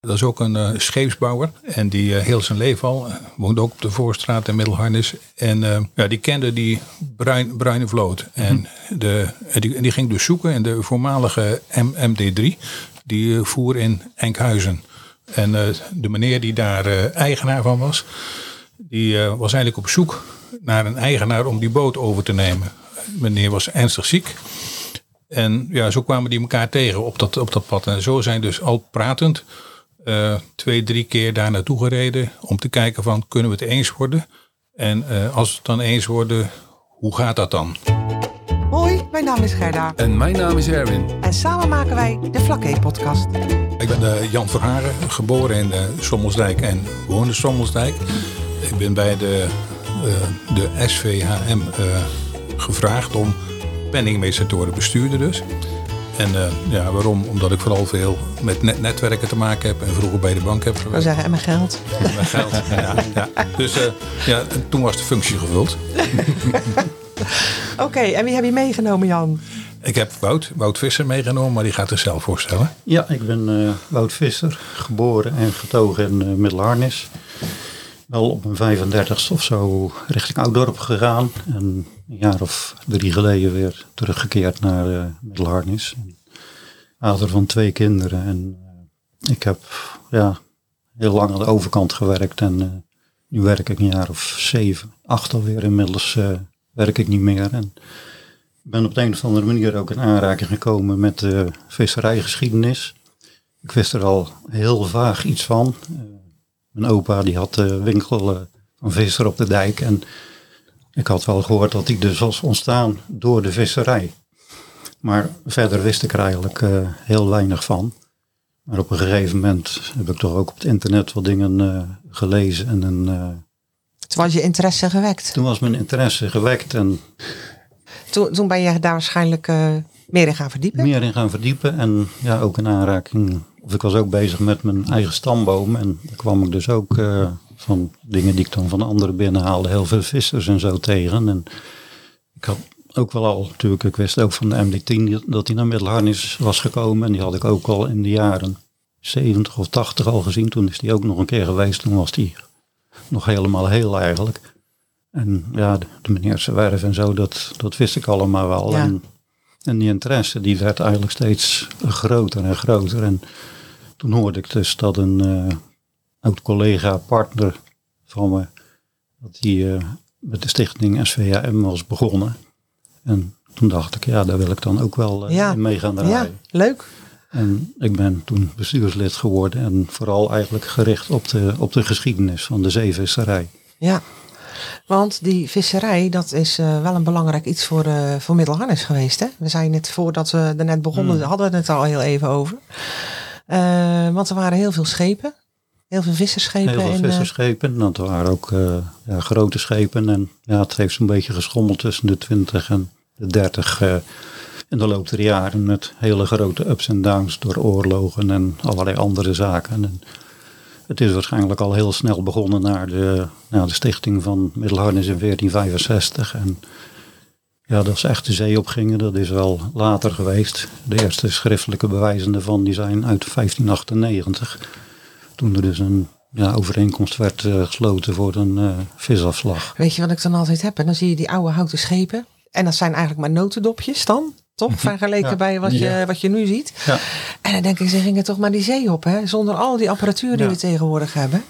Dat is ook een uh, scheepsbouwer. En die uh, heel zijn leven al uh, woonde ook op de Voorstraat in Middelharnis. En ja, die kende die bruin, bruine vloot. En de, die, die ging dus zoeken. En de voormalige M MD3 die voer in Enkhuizen. En de meneer die daar eigenaar van was, die was eigenlijk op zoek naar een eigenaar om die boot over te nemen. Meneer was ernstig ziek. En ja, zo kwamen die elkaar tegen op dat, op dat pad. En zo zijn dus al pratend uh, twee, drie keer daar naartoe gereden om te kijken van kunnen we het eens worden? En uh, als we het dan eens worden, hoe gaat dat dan? Hoi, mijn naam is Gerda. En mijn naam is Erwin. En samen maken wij de Vlakke podcast. Ik ben uh, Jan Verharen, geboren in Sommelsdijk en woon in Sommelsdijk. Ik ben bij de, de SVHM gevraagd om penningmeester te worden, bestuurder dus. En uh, ja, waarom? Omdat ik vooral veel met net netwerken te maken heb en vroeger bij de bank heb gewerkt. Zeggen, en mijn geld. En mijn geld, ja. ja. Dus uh, ja, toen was de functie gevuld. Oké, okay, en wie heb je meegenomen, Jan? Ik heb Wout, Wout Visser meegenomen, maar die gaat zichzelf voorstellen. Ja, ik ben uh, Wout Visser, geboren en getogen in uh, Middelharnis. Wel op mijn 35ste of zo richting Ouddorp gegaan. En een jaar of drie geleden weer teruggekeerd naar uh, Middelharnis. Vader van twee kinderen. En uh, ik heb ja, heel lang aan de overkant gewerkt. En uh, nu werk ik een jaar of zeven, acht alweer. Inmiddels werk ik niet meer. En ben op de een of andere manier ook in aanraking gekomen met de visserijgeschiedenis. Ik wist er al heel vaag iets van. Mijn opa die had de winkel van visser op de dijk. En ik had wel gehoord dat die dus was ontstaan door de visserij. Maar verder wist ik er eigenlijk uh, heel weinig van. Maar op een gegeven moment heb ik toch ook op het internet wat dingen uh, gelezen. En een, uh, toen was je interesse gewekt? Toen was mijn interesse gewekt. En toen, toen ben je daar waarschijnlijk meer in gaan verdiepen? Meer in gaan verdiepen. En ja, ook een aanraking. Of ik was ook bezig met mijn eigen stamboom. En daar kwam ik dus ook van dingen die ik dan van anderen binnenhaalde. Heel veel vissers en zo tegen. En ik had ook wel al, natuurlijk, ik wist ook van de MD10 dat hij naar Middelharnis was gekomen. En die had ik ook al in de jaren 70 of 80 al gezien. Toen is die ook nog een keer geweest. Toen was die nog helemaal heel eigenlijk. En ja, de, de meneerse werf en zo, dat, dat wist ik allemaal wel. Ja. En, en die interesse die werd eigenlijk steeds groter en groter. En toen hoorde ik dus dat een oud collega, partner van me, dat hij uh, met de stichting SVHM was begonnen. En toen dacht ik, ja, daar wil ik dan ook wel uh, Ja. in mee gaan draaien. Ja, leuk. En ik ben toen bestuurslid geworden en vooral eigenlijk gericht op de, op de geschiedenis van de zeevisserij. Ja. Want die visserij, dat is eh, wel een belangrijk iets voor, eh voor Middelharnis geweest. Hè? We zijn net voordat we er net begonnen, Hmm. hadden we het al heel even over. Eh, want er waren heel veel schepen. Heel veel visserschepen. Heel veel en, eh, visserschepen, dat waren ook eh, ja, grote schepen. En ja, het heeft zo'n beetje geschommeld tussen de 20 en de 30 eh, in de loop der jaren. Met hele grote ups en downs door oorlogen en allerlei andere zaken. En het is waarschijnlijk al heel snel begonnen naar de, naar de stichting van Middelharnis in 1465. En ja, dat ze echt de zee opgingen, dat is wel later geweest. De eerste schriftelijke bewijzen daarvan die zijn uit 1598. Toen er dus een ja, overeenkomst werd eh, gesloten voor een eh, visafslag. Weet je wat ik dan altijd heb? En dan zie je die oude houten schepen. En dat zijn eigenlijk maar notendopjes dan. Toch? Vergeleken Ja. bij wat je, wat je nu ziet. Ja. En dan denk ik, ze gingen toch maar die zee op. Hè? Zonder al die apparatuur die we tegenwoordig hebben.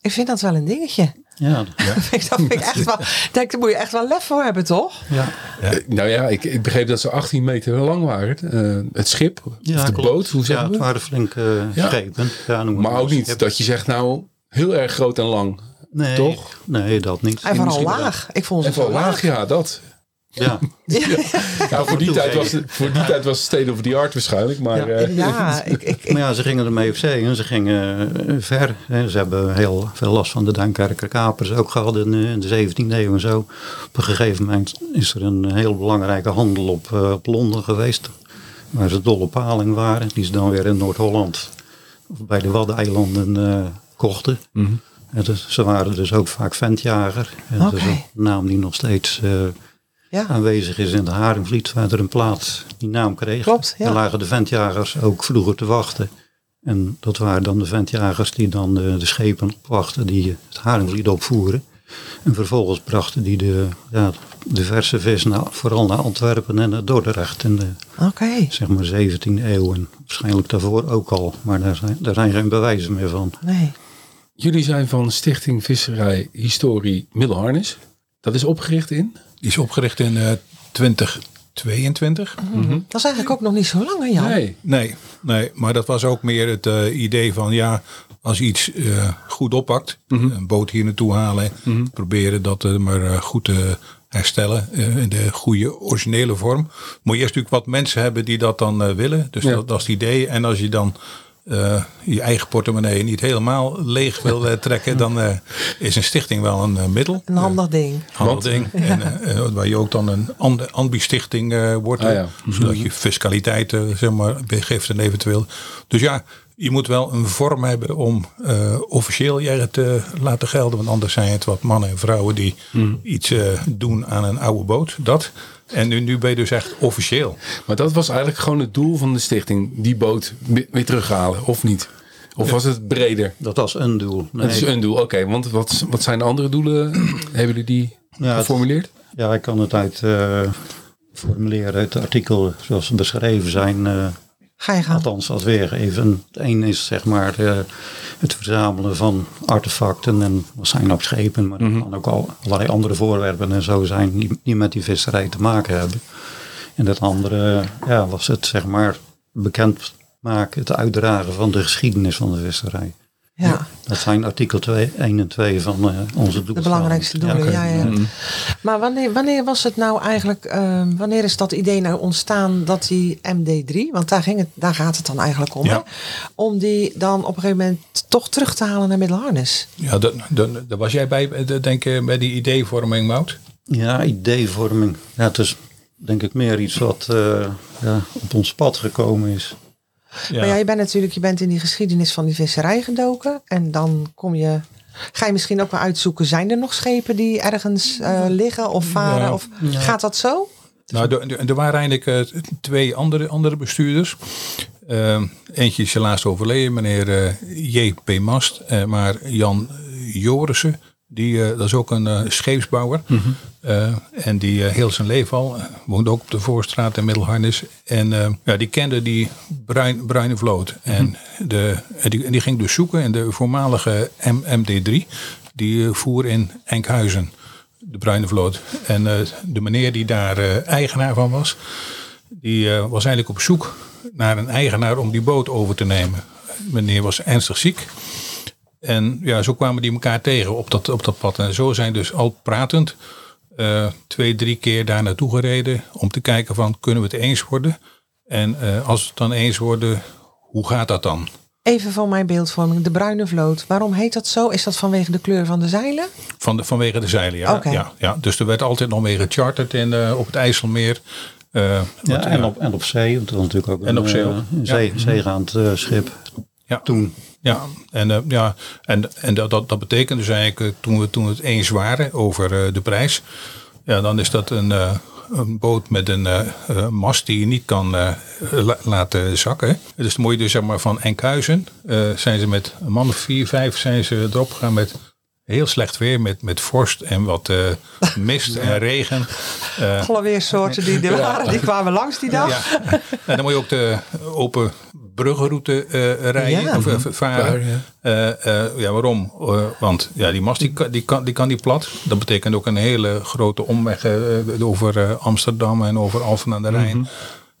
Ik vind dat wel een dingetje. Ja, dat vind ik echt wel, ik denk, daar moet je echt wel lef voor hebben, toch? ja. Eh, Nou ja, ik, ik begreep dat ze 18 meter lang waren. Eh, het schip, ja of de klopt. boot, hoe ja, zeggen het we? waren flinke Ja. schepen. Ja, noem het Maar ook niet dat je zegt nou heel erg groot en lang. nee, toch? Nee, dat niet. En vooral wel. laag. Ik vond ze zo laag, ja, dat. Ja, Ja, voor, die tijd was het, voor die tijd was het state of the art waarschijnlijk. Maar Ja. eh, Ja, ik, ik, ik, maar ja, ze gingen ermee op zee en ze gingen eh, ver. Hè. Ze hebben heel veel last van de Duinkerker kapers ook gehad in, eh, in de 17e eeuw en zo. Op een gegeven moment is er een heel belangrijke handel op, eh, op Londen geweest. Waar ze dol op paling waren. Die ze dan weer in Noord-Holland of bij de Waddeneilanden eh kochten. mhm. En dus, ze waren dus ook vaak ventjager. En dat is Oké. een naam die nog steeds eh, ja. aanwezig is in de Haringvliet, waar er een plaats die naam kreeg. Klopt, ja. Daar lagen de ventjagers ook vroeger te wachten. En dat waren dan de ventjagers die dan de, de schepen opwachten die het haringvliet opvoeren. En vervolgens brachten die de, ja, de verse vis naar, vooral naar Antwerpen en naar Dordrecht in de Oké. zeg maar 17e eeuw. En waarschijnlijk daarvoor ook al, maar daar zijn, daar zijn geen bewijzen meer van. Nee. Jullie zijn van Stichting Visserij Historie Middelharnis. Dat is opgericht in? Die is opgericht in eh 2022. Dat is eigenlijk ook nog niet zo lang, hè Jan? Nee. Nee, nee, maar dat was ook meer het eh, idee van ja, als je iets eh, goed oppakt, een boot hier naartoe halen, proberen dat eh, maar goed te herstellen in de goede originele vorm. Moet je eerst natuurlijk wat mensen hebben die dat dan eh, willen. Dus Ja. dat, dat is het idee. En als je dan eh, je eigen portemonnee niet helemaal leeg wil trekken, dan eh, is een stichting wel een eh, middel. Een handig ding. Handig ding. En, waar je ook dan een and- ambi-stichting eh, wordt. Ah, ja. Zodat je fiscaliteit zeg maar, begeeft en eventueel. Dus ja, je moet wel een vorm hebben om eh, officieel je eigen te laten gelden. Want anders zijn het wat mannen en vrouwen die iets eh, doen aan een oude boot. Dat. En nu, nu ben je dus echt officieel. Maar dat was eigenlijk gewoon het doel van de stichting. Die boot weer terughalen, of niet? Of was het breder? Dat was een doel. Nee, Het is een doel, oké. want wat, wat zijn de andere doelen? Hebben jullie die Ja, het- geformuleerd? Ja, ik kan het uit eh, formuleren uit de artikelen zoals ze beschreven zijn. eh, Ga je gaan. althans, wat weergeven. Het een is zeg maar het verzamelen van artefacten en dat zijn op schepen, maar er kan ook al allerlei andere voorwerpen en zo zijn die, die met die visserij te maken hebben. En het andere ja, was het zeg maar bekend maken, het uitdragen van de geschiedenis van de visserij. Ja, Dat zijn artikel 2, 1 en 2 van eh, onze doelen. de belangrijkste doelen. Ja, ja. Maar wanneer, wanneer was het nou eigenlijk, ehm, wanneer is dat idee nou ontstaan dat die MD3, want daar, ging het, daar gaat het dan eigenlijk om, Ja. hè? om die dan op een gegeven moment toch terug te halen naar Middelharnis? Ja, dat, dat, daar was jij bij, eh, denk ik, bij die ideevorming, Mout? Ja, ideevorming. Ja, het is denk ik meer iets wat eh, ja, op ons pad gekomen is. Ja. Maar ja, je bent natuurlijk, je bent in die geschiedenis van die visserij gedoken en dan kom je, ga je misschien ook wel uitzoeken, zijn er nog schepen die ergens eh, liggen of varen? Ja. Of gaat dat zo? Nou, er, er- waren eigenlijk eh, twee andere, andere bestuurders. Eh, eentje is helaas overleden, meneer eh, J.P. Mast. Eh, maar Jan Jorissen, die, eh, dat is ook een scheepsbouwer. Eh, en die eh, heel zijn leven al, eh, woont ook op de Voorstraat in Middelharnis. En ja, die kende die bruin, bruine vloot. En, de, en, die, en die ging dus zoeken in de voormalige M- MD3. Die voer in Enkhuizen de Bruine Vloot. En de meneer die daar eigenaar van was, die was eigenlijk op zoek naar een eigenaar om die boot over te nemen. Meneer was ernstig ziek. En ja, zo kwamen die elkaar tegen op dat, op dat pad. En zo zijn dus al pratend eh, twee, drie keer daar naartoe gereden om te kijken van kunnen we het eens worden? En eh, als we het dan eens worden, hoe gaat dat dan? Even van mijn beeldvorming, de bruine vloot. Waarom heet dat zo? Is dat vanwege de kleur van de zeilen? Van de, vanwege de zeilen, ja. Oké. ja, ja. Dus er werd altijd nog mee gecharterd in, eh, op het IJsselmeer. Eh, Ja, wat, en, op, en op zee, want dat was natuurlijk ook En een, op zee eh, ook. een Ja. zee, zeegaand eh, schip Ja. toen. Ja, en, eh, ja, en, en dat, dat, dat betekent dus eigenlijk, eh, toen we, toen we het eens waren over eh, de prijs, ja, dan is dat een, een boot met een mast die je niet kan la- laten zakken. Dus dan moet je dus zeg maar van Enkhuizen, zijn ze met een man of vier, vijf, zijn ze erop gegaan met heel slecht weer, met, met vorst en wat mist en regen. Alle weersoorten die er waren, die kwamen langs die dag. ja. En dan moet je ook de open bruggenroute eh, rijden Ja. of eh, varen. Ja, Eh, eh, ja, waarom? Eh, want ja, die mast die, kan- die, kan, die kan niet plat. Dat betekent ook een hele grote omweg over Amsterdam en over Alphen aan de Rijn.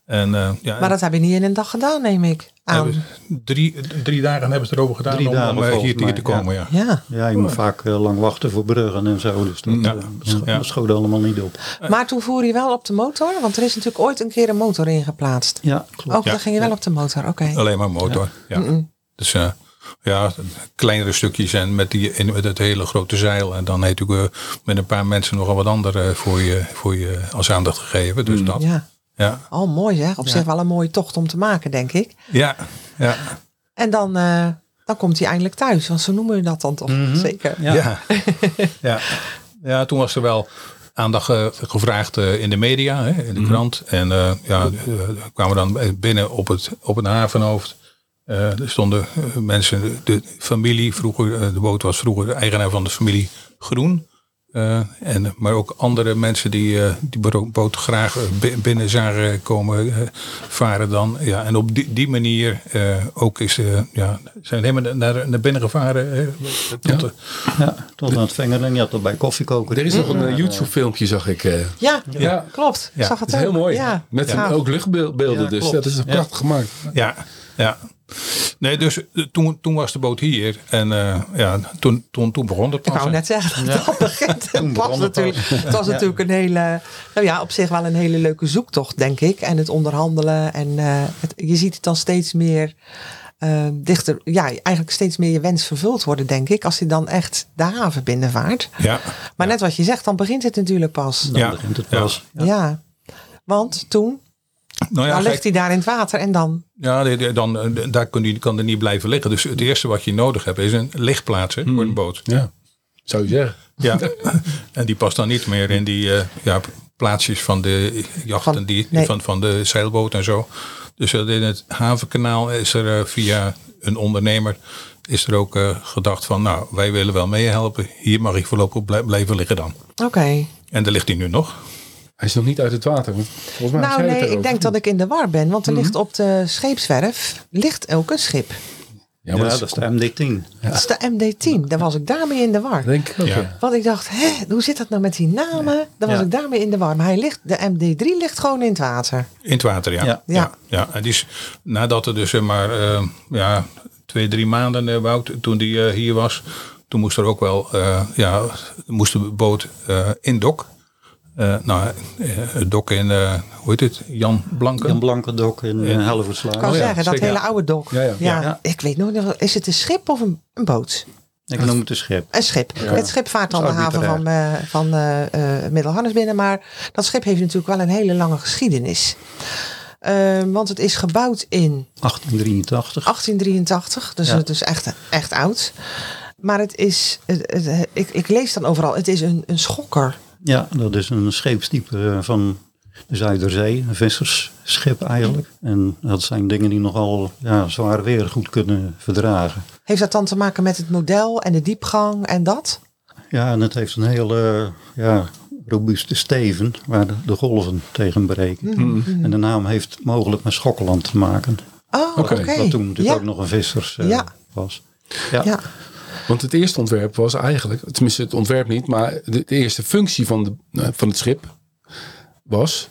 En, eh, ja, Maar dat heb je niet in een dag gedaan, neem ik aan. drie, drie dagen hebben ze erover gedaan Drie om, dagen om eh, hier, te mij, komen. Ja. Ja. Ja, je moet vaak eh, lang wachten voor bruggen en zo. Dus dat, Ja. scho- dat schoot allemaal niet op. Maar toen voer je wel op de motor? Want er is natuurlijk ooit een keer een motor ingeplaatst. Ja, klopt. Ook, dan ging je wel op de motor, oké. Alleen maar motor. Ja. Dus ja, kleinere stukjes en met, die, in, met het hele grote zeil. En dan heeft u met een paar mensen nogal wat andere voor je, voor je als aandacht gegeven. Dus dat. Ja. Ja. Oh, mooi zeg. Op zich wel een mooie tocht om te maken, denk ik. Ja. ja. En dan, eh, dan komt hij eindelijk thuis. Want zo noemen we dat dan toch? Zeker. Ja. Ja. Ja. ja, toen was er wel aandacht eh, gevraagd eh, in de media, hè, in de krant. En eh, ja, kwamen we dan binnen op het, op het havenhoofd. Eh, er stonden mensen, de, familie vroeger, de boot was vroeger de eigenaar van de familie Groen. Eh, en, maar ook andere mensen die eh, die boot graag eh, bi- binnen zagen komen varen dan. Ja, en op die, die manier eh, ook is, eh, ja, zijn helemaal naar, naar binnen gevaren. tot, de- Ja, tot aan het vingeren. Je had dat bij koffiekoker. Er is nog een YouTube filmpje, zag ik. eh. Ja, Ja. klopt. Ik Ja, zag het Dat is heel mooi. Ja. Met Ja. ook luchtbeelden Ja, dus. klopt. Dat is Ja. prachtig gemaakt. Ja, ja. Nee, dus eh, toen, toen was de boot hier. En eh, ja, toen, toen, toen begon het Ik pas. wou net zeggen, dat dat begint Toen pas begon het natuurlijk. Het was natuurlijk een hele, nou ja, op zich wel een hele leuke zoektocht, denk ik. En het onderhandelen. En eh, het, je ziet het dan steeds meer eh, dichter, ja, eigenlijk steeds meer je wens vervuld worden, denk ik. Als hij dan echt de haven binnenvaart. Ja, Maar net wat je zegt, dan begint het natuurlijk pas. Dan Ja. begint het Ja. pas. Ja. Want toen, nou ja, dan ligt hij daar in het water en dan. ja die- die- dan, eh, daar kan hij kan er niet blijven liggen. Dus het eerste wat je nodig hebt is een lichtplaats hè, voor een boot. Ja, zou je zeggen. Ja, en die past dan niet meer in die eh, ja, plaatsjes van de jachten, Van- die, nee. van, van de zeilboot en zo. Dus in het havenkanaal is er eh, via een ondernemer is er ook gedacht van, nou, wij willen wel meehelpen. Hier mag ik voorlopig blij- blijven liggen dan. Oké. En daar ligt hij nu nog. Hij is nog niet uit het water. want Volgens mij Nou het nee, ik denk dat ik in de war ben. Want er ligt op de scheepswerf ligt ook een schip. Ja, Ja, maar dat dat is de MD-10. Dat is de MD-10. Daar was ik daarmee in de war. denk ik ook. Ja. Ja. Want ik dacht, hè, hoe zit dat nou met die namen? Daar was Ja. ik daarmee in de war. Maar hij ligt, de MD3 ligt gewoon in het water. In het water, ja. Ja. ja. die is, nadat er dus maar eh, ja, twee, drie maanden, Wout, toen die eh, hier was, toen moest er ook wel, eh, ja, moest de boot eh, in dok. Eh, nou, eh, het dok in, eh, hoe heet het, Jan Blanke. Een blanke dok in. Hellevoetsluis. Ik kan Oh ja, zeggen, dat zeker, hele oude dok. Ja, ja. Ja. Ik weet nog niet, is het een schip of een, een boot? Ik noem het een schip. Een schip. Het schip vaart dan de haven van, eh van eh eh, Middelharnis binnen. Maar dat schip heeft natuurlijk wel een hele lange geschiedenis. Eh, want het is gebouwd in 1883. 1883. Dus Ja. het is echt, echt oud. Maar het is, het- het- ik, ik lees dan overal, het is een, een schokker. Ja, dat is een scheepstype eh, van de Zuiderzee. Een vissersschip eigenlijk. En dat zijn dingen die nogal ja, zwaar weer goed kunnen verdragen. Heeft dat dan te maken met het model en de diepgang en dat? Ja, en het heeft een hele ja, robuuste steven waar de, golven tegen breken. Mhm. En de naam heeft mogelijk met Schokkeland te maken. Oh, oké. Wat toen natuurlijk Ja. ook nog een vissers eh, Ja. was. Ja. Ja. Want het eerste ontwerp was eigenlijk, tenminste het ontwerp niet, maar de, de eerste functie van, de, eh, van het schip was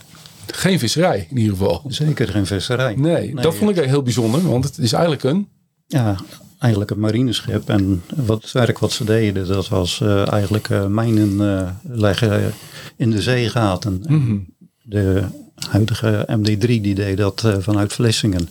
geen visserij in ieder geval. zeker geen visserij. Nee, dat vond ik heel bijzonder, want het is eigenlijk een. Ja, eigenlijk een marineschip. En wat, het werk wat ze deden, dat was eh, eigenlijk eh, mijnen eh, leggen in de zeegaten. En De huidige MD3 die deed dat vanuit Vlissingen.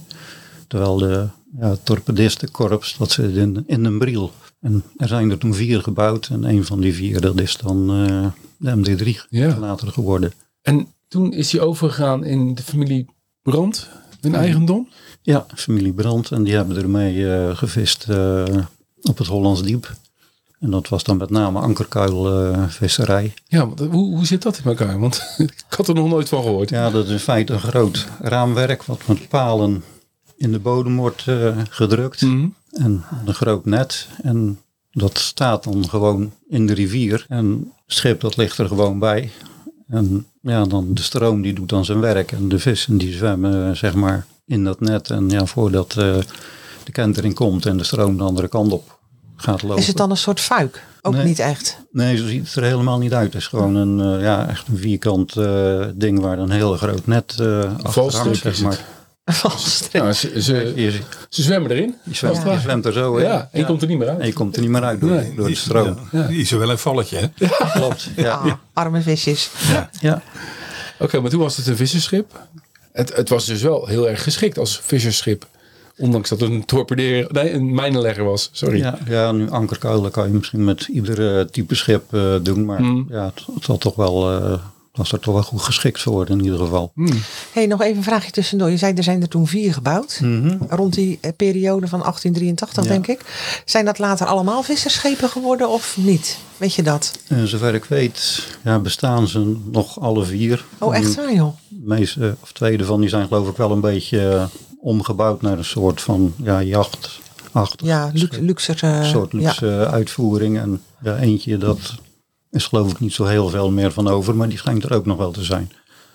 Terwijl de ja, torpedistenkorps, dat zit in, in een briel. En er zijn er toen vier gebouwd. En een van die vier, dat is dan eh, de MD3 Ja. later geworden. En toen is hij overgegaan in de familie Brand, hun eigendom. Ja, familie Brandt. En die hebben ermee eh, gevist eh, op het Hollands Diep. En dat was dan met name ankerkuilvisserij. Ja, want hoe, hoe zit dat in elkaar? Want ik had er nog nooit van gehoord. ja, dat is in feite een groot raamwerk wat met palen in de bodem wordt eh, gedrukt. Mhm. En een groot net. En dat staat dan gewoon in de rivier. En het schip dat ligt er gewoon bij. En ja, dan de stroom die doet dan zijn werk. En de vissen die zwemmen eh, zeg maar in dat net. En ja, voordat eh, de kentering komt en de stroom de andere kant op gaat lopen. Is het dan een soort fuik? Ook Nee. niet echt. Nee, zo ziet het er helemaal niet uit. Het is gewoon een, eh, ja, echt een vierkant eh, ding waar een heel groot net eh achter hangt, zeg maar. Ja, ze, ze, ze zwemmen erin. je, zwemt, Ja. je zwemt er zo in. Ja, en je komt er niet meer En je uit. komt er niet meer uit door, Nee. door de stroom. Ja, die is er wel een valletje, hè? Klopt. Ja. Ah, arme visjes. Ja. Oké, maar toen was het een visserschip. Het, het was dus wel heel erg geschikt als vissersschip. Ondanks dat het een torpedeer, nee, een mijnenlegger was. Sorry. Ja, ja, nu ankerkuilen kan je misschien met ieder type schip eh, doen. Maar Hmm. ja, het, het zal toch wel, eh, was er toch wel goed geschikt voor in ieder geval. hey, nog even een vraagje tussendoor. Je zei er zijn er toen vier gebouwd. Mhm. Rond die eh, periode van 1883, Ja. denk ik. Zijn dat later allemaal vissersschepen geworden of niet? Weet je dat? En zover ik weet ja, bestaan ze nog alle vier. Oh, echt waar, joh? De meeste, of tweede van die zijn geloof ik wel een beetje eh, omgebouwd naar een soort van ja, jacht. Ja, luxe, luxe, uh, Een soort luxe ja. uitvoering. En ja, eentje, dat is geloof ik niet zo heel veel meer van over, maar die schijnt er ook nog wel te zijn.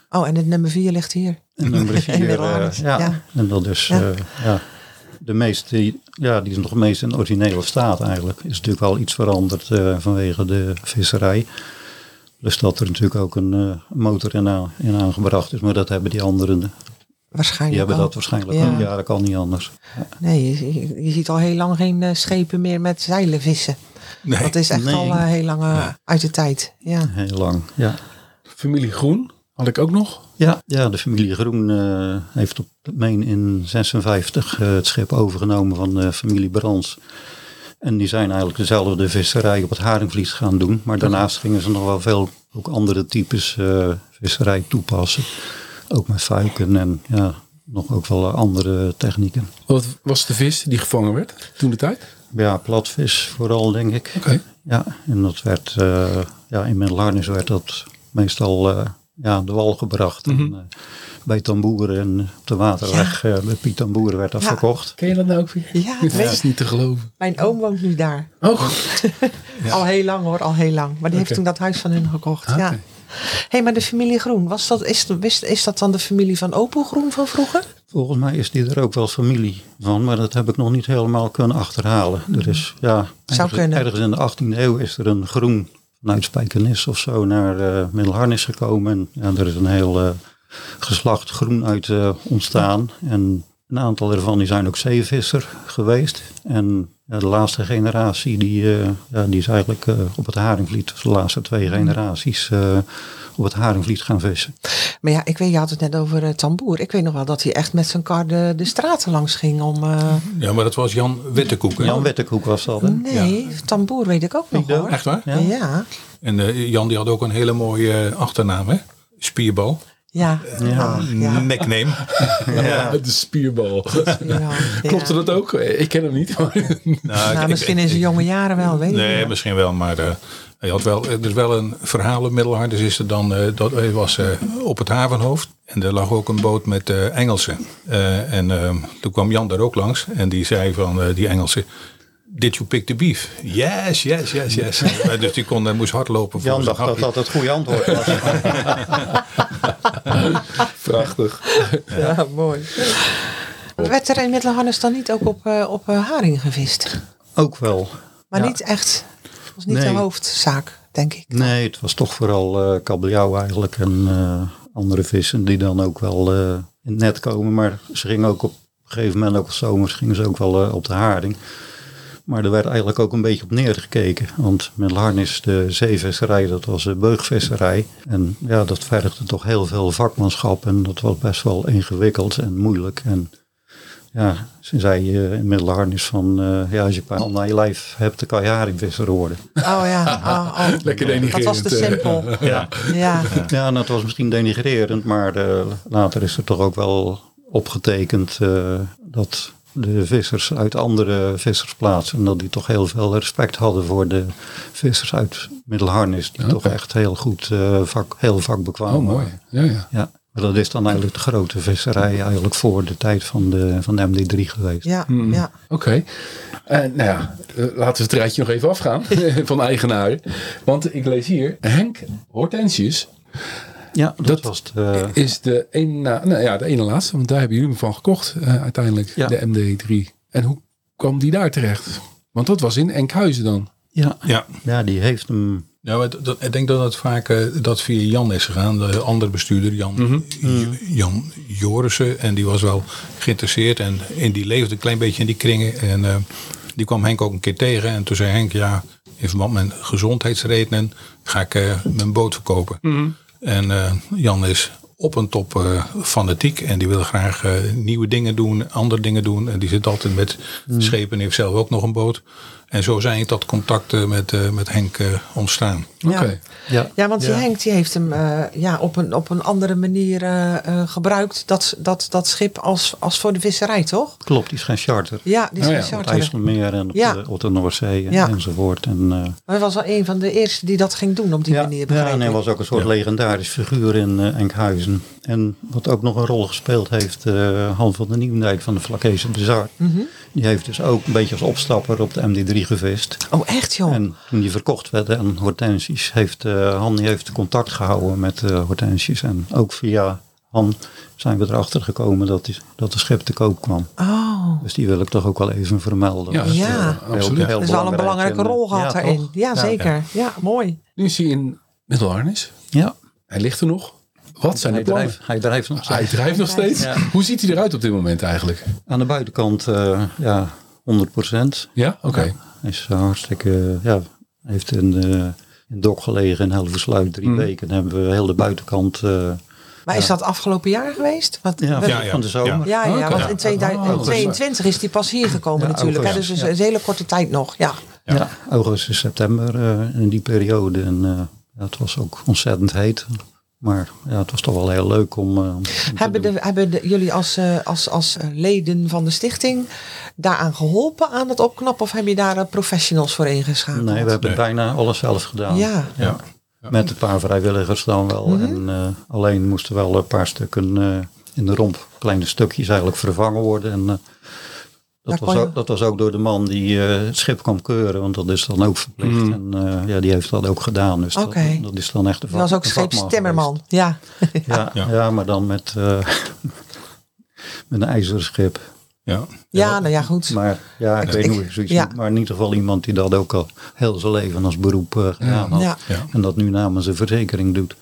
Oh, en het nummer 4 ligt hier. En nummer 4, uh, ja. ja. En dat is ja. Uh, ja, de meest, die, ja, die is nog het meest in originele staat eigenlijk. Is natuurlijk wel iets veranderd uh, vanwege de visserij. Dus dat er natuurlijk ook een motor in, aan, in, aangebracht is. Maar dat hebben die anderen. Waarschijnlijk. Die hebben al. dat waarschijnlijk ja. ook. Ja, dat kan niet anders. Nee, je, je, ziet al heel lang geen schepen meer met zeilen vissen. Nee. Dat is echt nee. al uh, heel lang ja. uit de tijd. Ja. Heel lang, ja. Familie Groen had ik ook nog. Ja, ja de familie Groen uh, heeft op meen in 56 uh, het schip overgenomen van de familie Brans. En die zijn eigenlijk dezelfde visserij op het Haringvliet gaan doen. Maar daarnaast gingen ze nog wel veel ook andere types uh, visserij toepassen. Ook met fuiken en ja, nog ook wel andere technieken. Wat was de vis die gevangen werd toen de tijd? Ja, platvis vooral denk ik. Okay. Ja, en dat werd, uh, ja, in Middelharnis werd dat meestal uh, ja, de wal gebracht. Mm -hmm. en, uh, bij Tamboeren en op de waterweg ja. bij Piet Tamboeren werd dat ja. verkocht. Ken je dat nou ook weer? Ja, dat is niet te geloven. Mijn oom woont nu daar. Oh. ja. Al heel lang hoor, al heel lang. Maar die okay. heeft toen dat huis van hun gekocht. Okay. Ja. Hey, maar de familie Groen, was dat, is, is, is dat dan de familie van Opel Groen van vroeger? Volgens mij is die er ook wel familie van, maar dat heb ik nog niet helemaal kunnen achterhalen. Er is, ja, Zou ergens, ergens in de 18e eeuw is er een groen vanuit Spijkenis of zo naar uh, Middelharnis gekomen. En ja, er is een heel uh, geslacht groen uit uh, ontstaan. En een aantal ervan die zijn ook zeevisser geweest. En ja, de laatste generatie die, ja, die is eigenlijk op het Haringvliet, dus de laatste twee generaties op het Haringvliet gaan vissen. Maar ja, ik weet, je had het net over uh, Tamboer. Ik weet nog wel dat hij echt met zijn kar de, de straten langs ging om... Uh... Ja, maar dat was Jan Wettekoek. Hè? Jan Wettekoek was dat, hè? Nee, ja. Tamboer weet ik ook nog ik hoor. Echt waar? Ja. ja. En uh, Jan die had ook een hele mooie achternaam, hè? Spierbal. Ja. ja. ja. Nickname. ja. De spierbal. Ja. Klopte dat ook? Ik ken hem niet. nou, nou, misschien in zijn jonge jaren wel, weet Nee, je. misschien wel, maar... Hij had wel, er is wel een verhaal in Middelhard. Dus is er dan, uh, dat, hij was uh, op het havenhoofd. En er lag ook een boot met uh, Engelsen. en toen kwam Jan daar ook langs. En die zei van die Engelsen. Did you pick the beef? Yes, yes, yes, yes. dus die kon, moest hardlopen. Jan dacht dat dat het goede antwoord was. Prachtig. Ja, ja mooi. Werd er in Middelharnis dan niet ook op, op haring gevist? Ook wel. Maar ja. niet echt was niet nee. de hoofdzaak, denk ik. Dan. Nee, het was toch vooral uh, kabeljauw eigenlijk en uh, andere vissen die dan ook wel uh, in het net komen. Maar ze gingen ook op een gegeven moment, ook op zomers, gingen ze ook wel op de haring. Maar er werd eigenlijk ook een beetje op neergekeken. Want met Larnis, de zeevisserij, dat was de beugvisserij. En ja, dat vergde toch heel veel vakmanschap. En dat was best wel ingewikkeld en moeilijk. En ja, ze zei uh, in middelharnis van, uh, ja, als je een naar je lijf hebt, dan kan je haringvisser worden. Oh ja, oh, oh. lekker denigrerend. Dat was te simpel. ja. Ja. ja, en dat was misschien denigrerend, maar uh, later is er toch ook wel opgetekend dat de vissers uit andere vissersplaatsen, dat die toch heel veel respect hadden voor de vissers uit Middelharnis, die okay. toch echt heel goed, vak, heel vakbekwaam Oh, mooi. Ja, ja. ja. Maar dat is dan eigenlijk de grote visserij eigenlijk voor de tijd van de, van de MD3 geweest. Ja, mm. ja. Oké. Okay. Uh, nou ja, laten we het rijtje nog even afgaan van eigenaren. Want ik lees hier, Henk Hortensius. Ja, dat, dat was de, is de ene, nou ja, de ene laatste, want daar hebben jullie hem van gekocht uh, uiteindelijk, ja. de MD3. En hoe kwam die daar terecht? Want dat was in Enkhuizen dan. Ja, ja. ja die heeft hem ja, maar dat, ik denk dat het vaak uh, dat via Jan is gegaan. De andere bestuurder, Jan, mm -hmm. Jan Jorissen. En die was wel geïnteresseerd. En in die leefde een klein beetje in die kringen. En uh, die kwam Henk ook een keer tegen. En toen zei Henk, ja, in verband met gezondheidsredenen ga ik uh, mijn boot verkopen. Mm -hmm. En Jan is op en top fanatiek. En die wil graag nieuwe dingen doen, andere dingen doen. En die zit altijd met mm. schepen en heeft zelf ook nog een boot. En zo zijn dat contacten met, eh, met Henk eh, ontstaan. Oké. Ja, Ja, want die Ja. Henk die heeft hem eh, ja, op, een, op een andere manier gebruikt. Dat, dat, dat schip als, als voor de visserij, toch? klopt. Die is geen charter. Ja, die is Oh ja, Op het charter. IJsselmeer en op, Ja. de, op de Noordzee Ja. enzovoort. En, Maar hij was al een van de eerste die dat ging doen op die ja, manier. ja, en hij was ook een soort Ja. legendarisch figuur in Enkhuizen. En wat ook nog een rol gespeeld heeft, eh Han van der Nieuwendijk van de Vlakese Bazaar. Mhm. Die heeft dus ook een beetje als opstapper op de MD3 gevist. Oh, echt joh? En toen die verkocht werd aan Hortensius, heeft eh, Han die heeft contact gehouden met eh Hortensius. En ook via Han zijn we erachter gekomen dat, die, dat de schip te koop kwam. Oh, Dus die wil ik toch ook wel even vermelden. Ja, Dat Ja. heel- absoluut. heel dat is wel een belangrijk. belangrijke En, rol gehad ja, daarin. toch? Ja, zeker. Ja, mooi. Nu is hij in middelharnis. Ja, Hij ligt er nog. Wat zijn de hij plannen? drijft, hij drijft nog Hij steeds. drijft nog steeds. Ja. Hoe ziet hij eruit op dit moment eigenlijk? Aan de buitenkant, eh, ja, 100 procent. Ja, oké. Hij is eh, hartstikke, ja, heeft in, de, in het dok gelegen in Helversluit drie Mm. weken. Dan hebben we heel de buitenkant, eh, Maar is dat afgelopen jaar geweest? Wat, ja, Ja, ja. van de zomer. Ja, ja, want in 2022 is die pas hier gekomen Ja, natuurlijk. Hè, dus is een hele korte tijd nog. Ja. Ja, augustus, september eh, in die periode. En eh, ja, het was ook ontzettend heet. Maar ja, het was toch wel heel leuk om. eh, om te Hebben, de, hebben de, jullie als, eh, als, als eh, leden van de stichting daaraan geholpen aan het opknappen? Of heb je daar professionals voor ingeschakeld? Nee, we hebben Nee. bijna alles zelf gedaan. Ja, Ja. Met een paar vrijwilligers dan wel. Mhm. En eh, alleen moesten wel een paar stukken eh, in de romp, kleine stukjes eigenlijk vervangen worden. En, eh, dat, was je- ook, dat was ook door de man die eh, het schip kwam keuren, want dat is dan ook verplicht. Mm. En eh, ja, die heeft dat ook gedaan. Dus Oké. dat, dat is dan echt een dat was ook scheepstimmerman. Ja. Ja, Ja. ja. maar dan met, eh, met een ijzeren schip. Ja. ja, nou ja, goed. Maar ja, ik, Ik- weet ik- niet hoe je zoiets ja. Maar in ieder geval iemand die dat ook al heel zijn leven als beroep gedaan had. Ja. Ja. En dat nu namens een verzekering doet.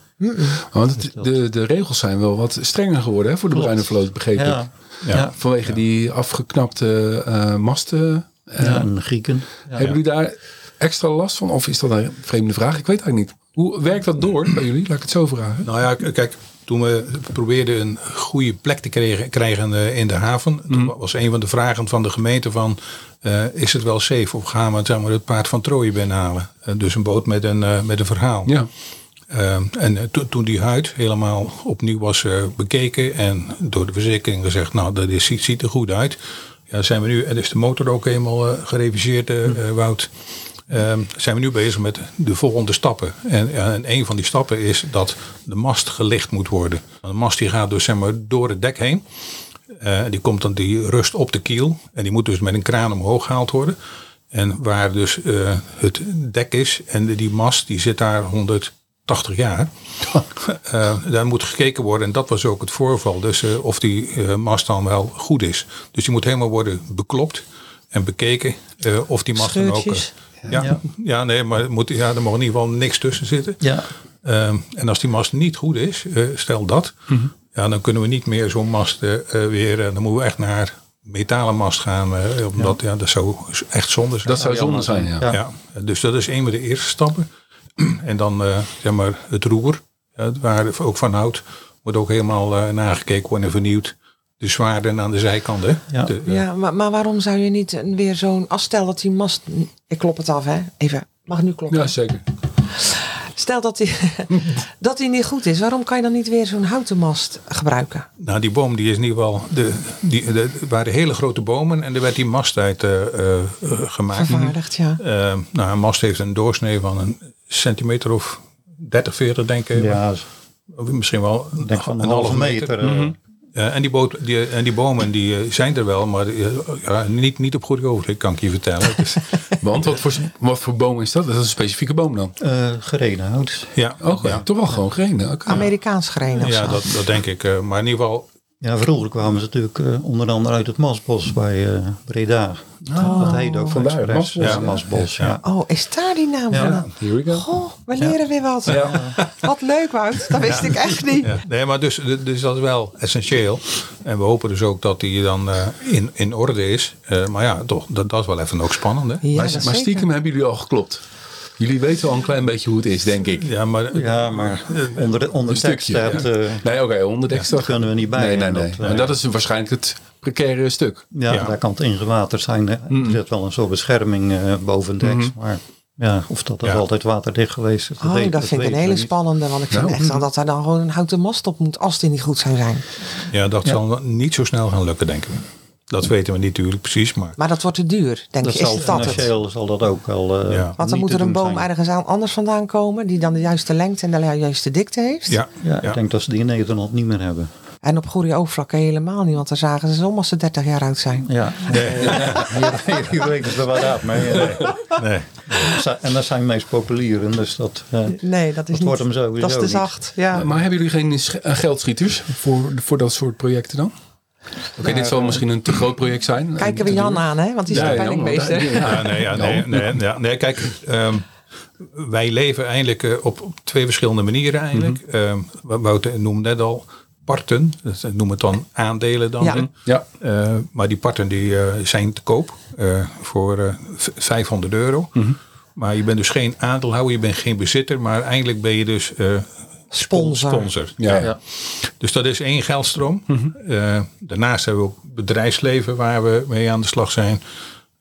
Want het- de, de regels zijn wel wat strenger geworden hè, voor de Klopt. bruine vloot, begreep ik. Ja, Ja. ja. Vanwege die afgeknapte eh, masten. Eh, ja, en Grieken. hebben jullie daar extra last van? Of is dat een vreemde vraag? Ik weet eigenlijk niet. Hoe werkt dat door bij jullie? Laat ik het zo vragen. Nou ja, k- kijk, toen we probeerden een goede plek te krijgen, krijgen eh, in de haven, toen was een van de vragen van de gemeente van, eh, is het wel safe of gaan we zeg maar, het paard van Troje binnenhalen? Dus een boot met een, met een verhaal. Ja. Eh, en eh, to- toen die huid helemaal opnieuw was eh, bekeken en door de verzekering gezegd, nou dat is, ziet, er goed uit. Ja, zijn we nu, en is de motor ook helemaal eh, gereviseerd, eh, eh, Wout. Ehm, zijn we nu bezig met de volgende stappen. En, en een van die stappen is dat de mast gelicht moet worden. De mast die gaat dus zeg maar, door het dek heen. Eh, die komt dan die rust op de kiel. En die moet dus met een kraan omhoog gehaald worden. En waar dus eh, het dek is en die mast die zit daar 180 jaar. Eh, daar moet gekeken worden en dat was ook het voorval. Dus eh, of die eh, mast dan wel goed is. Dus die moet helemaal worden beklopt en bekeken eh, of die mast dan ook... Ja, Ja. ja. nee, maar moet, ja, er mag in ieder geval niks tussen zitten. Ja, Ehm, en als die mast niet goed is, stel dat, ja, dan kunnen we niet meer zo'n mast weer. dan moeten we echt naar metalen mast gaan. omdat ja. dat zou echt zonde zijn. Dat zou zonde zijn, ja. Ja. Ja, dus dat is een van de eerste stappen. En dan eh, zeg maar het roer, ja, waar ook van houdt, moet ook helemaal eh, nagekeken worden en vernieuwd. De zwaarden aan de zijkant. Hè? Ja. De, eh, Ja, maar, maar waarom zou je niet een- weer zo'n... Als stel dat die mast... Ik klop het af, hè. Even. Mag nu kloppen? Ja, zeker. Stel dat die, dat die niet goed is. Waarom kan je dan niet weer zo'n houten mast gebruiken? Nou, die boom die is in ieder geval. De, die, de, er waren hele grote bomen en er werd die mast uit eh, eh, eh, gemaakt. Vervaardigd, ja. Eh, nou, een mast heeft een doorsnee van een centimeter of 30, 40, denk ik. ja Of misschien wel ik denk van een halve meter. en, die boot, die, en die bomen die eh, zijn er wel, maar eh, ja, niet, niet op goed ogenblik, kan ik je vertellen. Dus, Want wat voor, wat voor boom is dat? Dat is een specifieke boom dan? eh, gereden hout. ja, Oké, ja, toch wel gewoon gereden. Oké. Amerikaans gereden of ja dat, dat denk ik. eh, maar in ieder geval, Ja, vroeger kwamen ze natuurlijk eh, onder andere uit het Masbos bij eh, Breda. dat heet ook vandaar, Express. Masbos, Ja, ja. Masbos, ja. Oh, is daar die naam Ja. van? Here we go. Goh, we leren weer wat. Wat leuk, Wout. Dat wist ik echt niet. ja. nee, maar dus, dus dat is wel essentieel. En we hopen dus ook dat die dan eh, in, in orde is. Eh, maar ja, toch, dat, dat is wel even ook spannend. Hè? Ja, maar, maar stiekem hebben jullie al geklopt. Jullie weten al een klein beetje hoe het is, denk ik. Ja, maar Ja, maar onder, de, onder Een tekst stukje. staat, ja. eh, Nee, oké, onder de extra. dat kunnen we niet bij. Nee, nee, En nee. dat, eh, dat is waarschijnlijk het precaire stuk. Ja, Ja. daar kan het ingewaterd zijn. Er Mm. zit wel een soort bescherming eh boven deks. Mhm. Maar ja, of dat is Ja. altijd waterdicht geweest is, Oh, weet- dat vind ik een hele niet. spannende. Want ik vind echt wel dat er dan gewoon een houten mast op moet als die niet goed zou zijn. Ja, dat Ja. zal niet zo snel gaan lukken, denk ik. Dat weten we niet natuurlijk precies, maar Maar dat wordt te duur, denk Dat ik. Is zal het dat het? financieel zal dat ook wel. eh, Ja. Want dan moet er een boom zijn. ergens aan anders vandaan komen. Die dan de juiste lengte en de juiste dikte heeft. ja, Ja, ja. ik denk dat ze die in Nederland niet meer hebben. En op goede oogvlakken helemaal niet. Want dan zagen ze ze om als ze 30 jaar oud zijn. Ja, hier weten ze wel raad mee. eh. Nee. En dat zijn meest populieren, dus dat, eh, Nee, dat is dat niet. wordt hem sowieso dat is te niet. zacht. Ja. Maar hebben jullie geen sch- geldschieters voor, voor dat soort projecten dan? Oké, dit zal misschien een te groot project zijn. Kijken we Te Jan aan, hè? Want die is Ja, penningmeester. ja, nee, ja, nee, nee, ja, nee, kijk, ehm, wij leven eigenlijk eh, op, op twee verschillende manieren eigenlijk. Ehm, Wouter noemde net al parten, dat noemen het dan aandelen dan. Ja. Ja, Eh, maar die parten die, eh, zijn te koop eh, voor eh, v- 500 euro. Maar je bent dus geen aandeelhouder, je bent geen bezitter, maar eigenlijk ben je dus eh, Sponsor. sponsor. ja. Ja. Dus dat is één geldstroom. Eh, daarnaast hebben we ook bedrijfsleven waar we mee aan de slag zijn.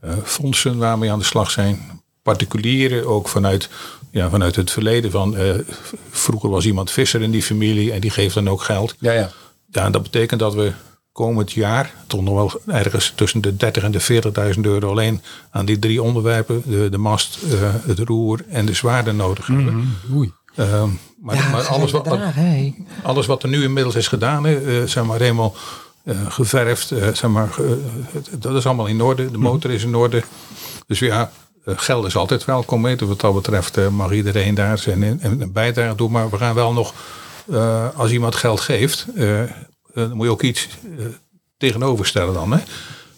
Eh, fondsen waar we mee aan de slag zijn. Particulieren ook vanuit, ja, vanuit het verleden. Van, eh, vroeger was iemand visser in die familie en die geeft dan ook geld. ja, ja. Ja, en dat betekent dat we komend jaar toch nog wel ergens tussen de 30 en de 40.000 euro alleen aan die drie onderwerpen, de, de mast, het roer en de zwaarden nodig hebben. Oei. Ehm, maar, Ja, maar alles, wat, alles wat er nu inmiddels is gedaan, hè, eh, zeg maar helemaal eh, geverfd, eh, zeg maar, dat is allemaal in orde. De motor is in orde. Dus ja, geld is altijd welkom. Hè. Wat dat betreft mag iedereen daar zijn en, en een bijdrage doen. Maar we gaan wel nog, als iemand geld geeft, dan moet je ook iets eh, tegenover stellen dan. Hè.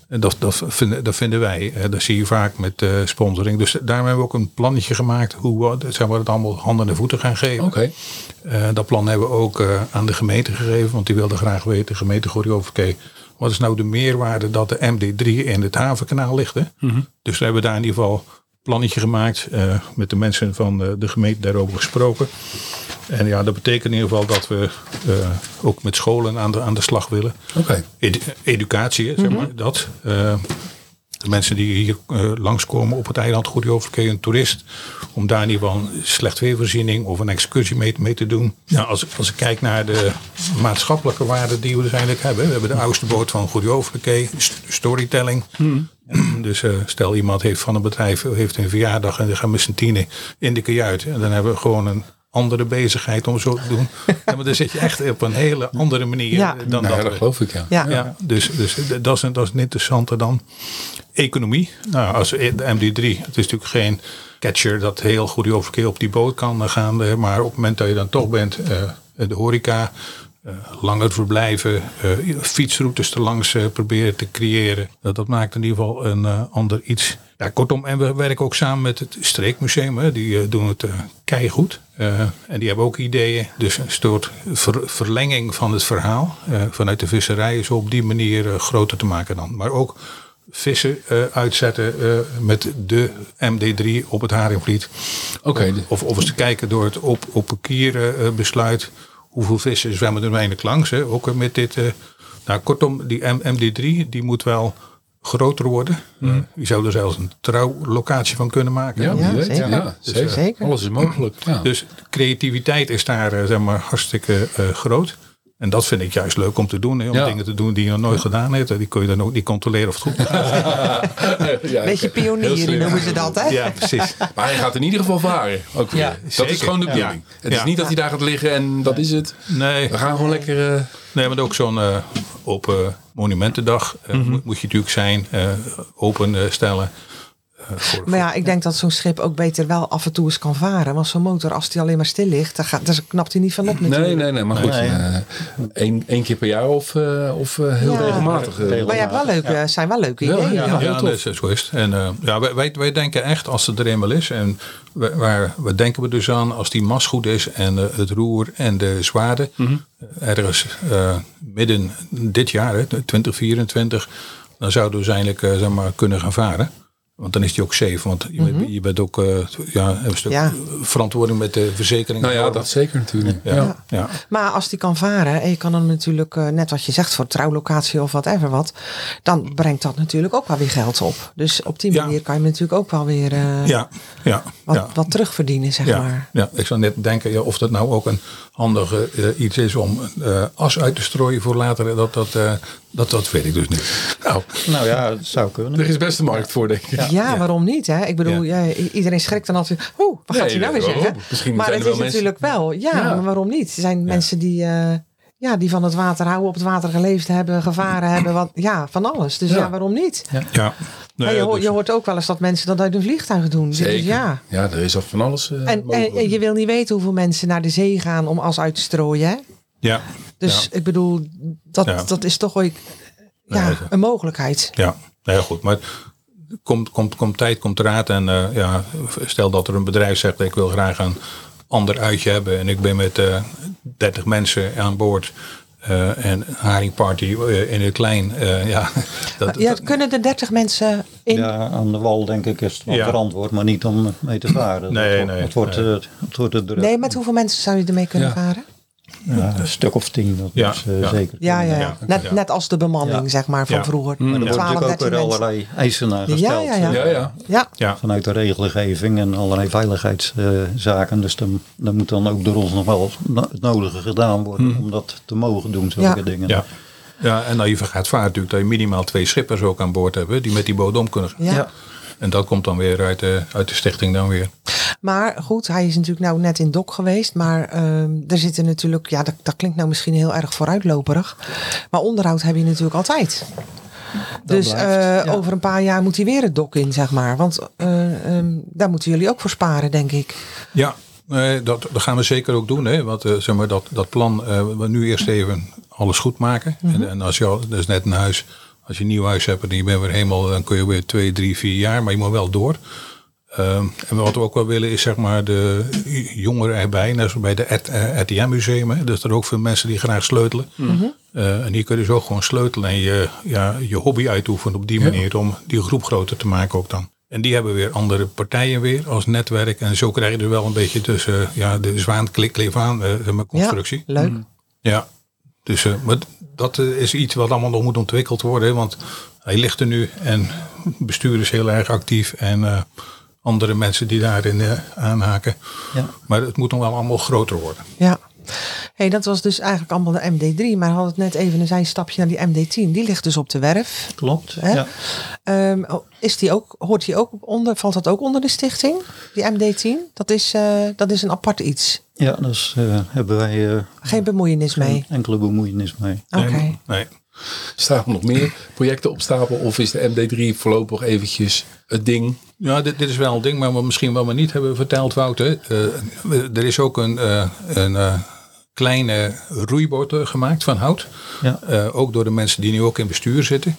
En dat, dat, vinden, dat vinden wij. Dat zie je vaak met eh, sponsoring. Dus daarom hebben we ook een plannetje gemaakt hoe we, zeg maar, het allemaal handen en voeten gaan geven. Oké. Eh, dat plan hebben we ook eh, aan de gemeente gegeven, want die wilde graag weten, de gemeente Gorioverkee, wat is nou de meerwaarde dat de MD3 in het havenkanaal ligt. Hè? Dus we hebben daar in ieder geval plannetje gemaakt, eh, met de mensen van eh, de gemeente daarover gesproken. En ja, dat betekent in ieder geval dat we eh, ook met scholen aan de, aan de slag willen. Oké. Edu- educatie, zeg maar, dat. Eh, de mensen die hier eh, langskomen op het eiland Goedjoverkee, een toerist, om daar in ieder geval een slecht weervoorziening of een excursie mee, mee te doen. Ja, als, ik- als ik kijk naar de maatschappelijke waarden die we dus eigenlijk hebben. We hebben de oudste boot van Goedjoverkee, st- storytelling. Dus eh, stel iemand heeft van een bedrijf heeft een verjaardag en die gaan met z'n tienen in de kajuit. En dan hebben we gewoon een andere bezigheid om zo te doen. Ja, maar dan zit je echt op een hele andere manier Ja. dan Nou, ja, dat dat geloof ik, ja. Ja. ja, dus, dus dat, is een, dat is een interessante dan. Economie. Nou, als de MD3, het is natuurlijk geen catcher dat heel goed die overkeer op die boot kan eh, gaan. eh, Maar op het moment dat je dan toch bent, eh, de horeca, eh, langer verblijven, eh, fietsroutes er langs eh, proberen te creëren. Dat, maakt in ieder geval een eh, ander iets. Ja, kortom, en we werken ook samen met het Streekmuseum. Hè. Die eh, doen het eh keigoed. Eh, en die hebben ook ideeën. Dus een soort ver- verlenging van het verhaal. eh, vanuit de visserij is op die manier eh, groter te maken dan. Maar ook vissen eh, uitzetten eh, met de MD3 op het Haringvliet. Oké. Of, of eens te kijken door het op, op eh, besluit. Hoeveel vissen zwemmen er weinig langs. Hè? Ook met dit. eh, nou, kortom, die M- MD3 die moet wel groter worden. Eh, je zou er zelfs een trouwlocatie van kunnen maken. Ja, Ja, weet. zeker. Ja, zeker. Zeker. Alles is mogelijk. Ja. Dus creativiteit is daar eh, zeg maar, hartstikke eh, groot. En dat vind ik juist leuk om te doen. Hè, om Ja. dingen te doen die je nog nooit gedaan hebt. En Die kun je dan ook niet controleren of het goed gaat. Ja, Beetje heel pionier slim. noemen ze dat, hè? Ja, precies. Maar hij gaat in ieder geval varen. Ook weer. Ja, dat is gewoon de Ja. bedoeling. Het is niet dat hij daar gaat liggen en dat is het. Nee, We gaan gewoon lekker... eh, nee maar ook zo'n eh, open monumentendag eh, Mhm. moet, moet je natuurlijk zijn. eh, open eh, stellen. Eh, voor, Maar ja, ik denk dat zo'n schip ook beter wel af en toe eens kan varen. Want zo'n motor, als die alleen maar stil ligt, dan, gaat, dan knapt hij niet van op natuurlijk. nee, nee, nee. Maar goed. Nee. eh, één, één keer per jaar of, eh, of heel Ja. regelmatig. Maar je hebt wel leuke, eh, zijn wel leuke Ja, ideeën. ja. Ja. Ja, dat is, zo is het. En eh, ja, wij, wij, wij denken echt als het er eenmaal is. En waar, waar, waar denken we dus aan als die mas goed is en het roer en de zwaarden. Mhm. ergens eh, midden dit jaar, hè, 2024, dan zouden we dus eindelijk eh, zeg maar, kunnen gaan varen. Want dan is die ook safe. Want je, bent- je bent ook eh, ja, een stuk Ja. verantwoording met de verzekering. Nou ja, dat zeker natuurlijk. Ja. ja. ja. Maar als die kan varen en je kan hem natuurlijk, eh, net wat je zegt, voor trouwlocatie of whatever wat, dan brengt dat natuurlijk ook wel weer geld op. Dus op die Ja. manier kan je natuurlijk ook wel weer eh, ja, ja, wat, ja. wat terugverdienen, zeg Ja, maar. ja, ik zou net denken ja, of dat nou ook een handige iets is om eh, as uit te strooien voor later. Dat, dat, eh, dat, dat weet ik dus niet. Nou, Nou ja, dat zou kunnen. er is best een markt voor, denk ik. Ja, waarom niet? Hè? Ik bedoel, ja. iedereen schrikt dan altijd. Oeh, wat gaat hij nou weer zeggen? Misschien maar zijn het er is wel mensen- natuurlijk wel. Ja, Ja. maar waarom niet? Er zijn mensen die, eh, ja, die van het water houden, op het water geleefd hebben, gevaren hebben. Wat, ja, van alles. Dus ja, Ja. waarom niet? Ja, je, hoort, je hoort ook wel eens dat mensen dat uit een vliegtuig doen. Dus Zeker. ja. ja, er is al van alles eh, En, en je wil niet weten hoeveel mensen naar de zee gaan om as uit te strooien. Hè? Ja, Dus Ja. ik bedoel, dat, Ja. dat is toch ooit ja, Nee, een mogelijkheid. ja, ja, goed. Maar komt, komt, komt tijd, komt raad. En eh, ja, stel dat er een bedrijf zegt, ik wil graag een ander uitje hebben. En ik ben met eh 30 mensen aan boord. eh, en haringparty in het klein. eh, ja, dat, Ja, dat- kunnen er 30 mensen in? Ja, aan de wal denk ik is het wel Ja. verantwoord, maar niet om mee te varen. Nee, het, wordt- nee, het wordt, nee. het wordt er druk. Nee, met hoeveel mensen zou je ermee kunnen Ja. varen? Ja, een stuk of tien, dat Ja, is eh, ja. zeker. Ja, ja, Net, ja. net als de bemanning, Ja. zeg maar, van Ja. vroeger. Maar er Ja. wordt 12, natuurlijk ook 13 weer mensen. allerlei eisen naar Ja, gesteld. ja, ja. ja, ja. Ja, ja, Vanuit de regelgeving en allerlei veiligheidszaken. dus dan, dan moet dan ook door ons nog wel het nodige gedaan worden om dat te mogen doen, zulke Ja. dingen. ja. ja, en nou, je gaat vaart natuurlijk dat je minimaal twee schippers ook aan boord hebben. Die met die boot om kunnen gaan. ja. En dat komt dan weer uit de, uit de stichting dan weer. Maar goed, hij is natuurlijk nou net in dok geweest. Maar ehm, er zitten natuurlijk, ja, dat, dat klinkt nou misschien heel erg vooruitloperig. Maar onderhoud heb je natuurlijk altijd. dus blijft, eh, ja. over een paar jaar moet hij weer het dok in, zeg maar. Want eh, ehm, daar moeten jullie ook voor sparen, denk ik. Ja, eh, dat, dat gaan we zeker ook doen. Hè? Want zeg maar, dat, dat plan, eh, we nu eerst even alles goed maken. en, en als je al, is net een huis, als je een nieuw huis hebt en je bent weer helemaal, dan kun je weer twee, drie, vier jaar, maar je moet wel door. Ehm, en wat we ook wel willen is zeg maar de jongeren erbij, net zoals bij de RTM museum. Hè? Dus er ook veel mensen die graag sleutelen. Eh, en hier kun je dus ook gewoon sleutelen en je, ja, je hobby uitoefenen op die manier om die groep groter te maken ook dan. En die hebben weer andere partijen weer als netwerk. En zo krijg je er wel een beetje tussen ja, de zwaan klik aan eh, zeg maar, constructie. Ja, leuk. Ja, dus eh, maar dat eh, is iets wat allemaal nog moet ontwikkeld worden. Want hij ligt er nu en bestuur is heel erg actief. En eh, andere mensen die daarin eh, aanhaken. Ja. Maar het moet nog wel allemaal groter worden. Ja. Hey, dat was dus eigenlijk allemaal de MD3. Maar hadden het net even een zijstapje naar die MD10. Die ligt dus op de werf. Klopt. Hè? Ja. Ehm, oh, is die ook, hoort die ook onder, valt dat ook onder de stichting? Die MD10? Dat is, eh, dat is een apart iets. Ja, daar dus, eh, hebben wij eh, Geen bemoeienis mee. enkele bemoeienis mee. Oké. Nee, nee. Staan er nog meer projecten op stapel? Of is de MD3 voorlopig eventjes het ding? Ja, dit, dit is wel een ding, maar we misschien wel maar niet hebben verteld, Wouter. Eh, er is ook een, eh, een eh, kleine roeiboot eh, gemaakt van hout. Ja. Eh, ook door de mensen die nu ook in bestuur zitten.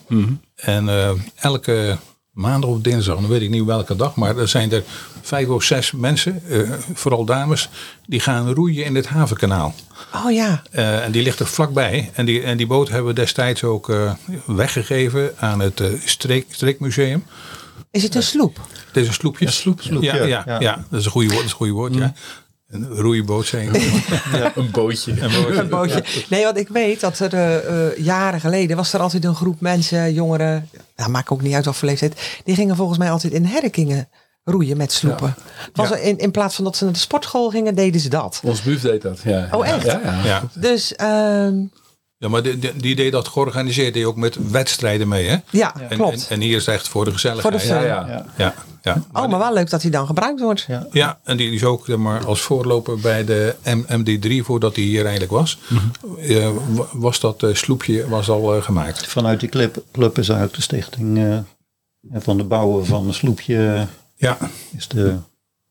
En eh, elke maandag of dinsdag, dan weet ik niet welke dag, maar er zijn er vijf of zes mensen, eh, vooral dames, die gaan roeien in het havenkanaal. Oh ja. Eh, en die ligt er vlakbij. En die, en die boot hebben we destijds ook eh, weggegeven aan het eh, streek, streekmuseum. Is het een sloep? Het is een sloepje. Ja, sloep, sloep, ja, ja. ja, ja. Dat is een goede woord. Dat is een goede woord ja. Een roeiboot zijn. Een bootje. Een bootje. Nee, want ik weet dat er eh, eh, jaren geleden was er altijd een groep mensen, jongeren, nou, maakt ook niet uit wat voor leeftijd, die gingen volgens mij altijd in herkingen roeien met sloepen. Was Ja. in, in plaats van dat ze naar de sportschool gingen, deden ze dat. Ons buf deed dat. Ja. Oh, echt? Ja, ja. Ja. Dus ehm, ja, maar die, die, die deed dat georganiseerd. Die ook met wedstrijden mee. Hè? ja, En, klopt. En, en hier is het echt voor de gezelligheid. Voor de. Ja, ja. Ja. Ja, oh, maar wel leuk dat hij dan gebruikt wordt. Ja. Ja, en die is ook zeg maar, als voorloper bij de M- MD3 voordat hij hier eigenlijk was. eh, wa- was dat eh, sloepje was al eh, gemaakt. Vanuit die club, club is uit de stichting eh, van de bouwen van een sloepje eh, Ja, is de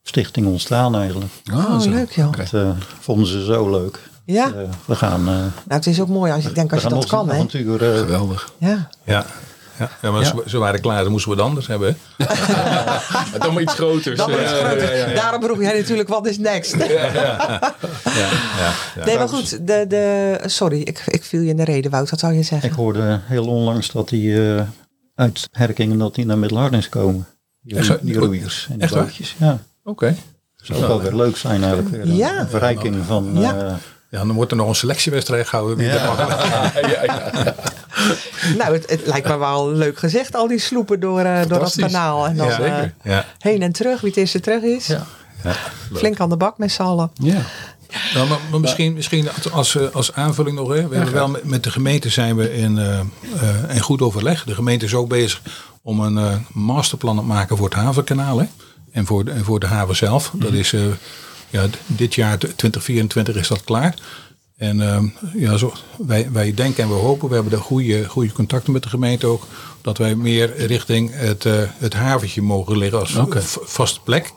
stichting ontstaan eigenlijk. Oh, zo. leuk joh. Dat eh, vonden ze zo leuk. Ja, Eh, we gaan, eh nou het is ook mooi als je denkt als we je gaan dat kan hè. avontuur eh, Geweldig. Ja. ja. Ja, ja maar Ja. Ze, waren klaar, dan moesten we het anders hebben. Maar dan maar iets groters. Dat wordt Ja, groter. ja, ja, ja. Daarom vroeg jij natuurlijk wat is next. Ja, ja, ja. Nee, maar goed. De, de, sorry, ik, ik viel je in de reden, Wout. Wat zou je zeggen? Ik hoorde heel onlangs dat die eh, uit Herkingen dat die naar Middelharnis komen. Die, Echt die roeiers en die bootjes. Ja. Oké. zou ook wel weer leuk zijn eigenlijk. Weer. Ja. Een verrijking van... Ja. Ja, dan wordt er nog een selectiewedstrijd gehouden. wie dat mag. Nou, het, het lijkt me wel leuk gezegd, al die sloepen door, eh, door dat kanaal. En dan Ja, zeker. eh, Ja. heen en terug, wie het eerste terug is. Ja. Flink aan de bak met z'n allen. Ja. Nou, maar, maar misschien, misschien als, als, eh, als aanvulling nog. Hè. We hebben wel met, met de gemeente zijn we in, eh, eh, in goed overleg. De gemeente is ook bezig om een eh, masterplan te maken voor het havenkanaal. Hè. En, voor de, en voor de haven zelf. Dat is eh, ja, dit jaar 2024 is dat klaar. En ehm, ja, zo, wij, wij denken en we hopen, we hebben de goede, goede contacten met de gemeente ook, dat wij meer richting het, eh, het haventje mogen liggen als Oké. v- vaste plek.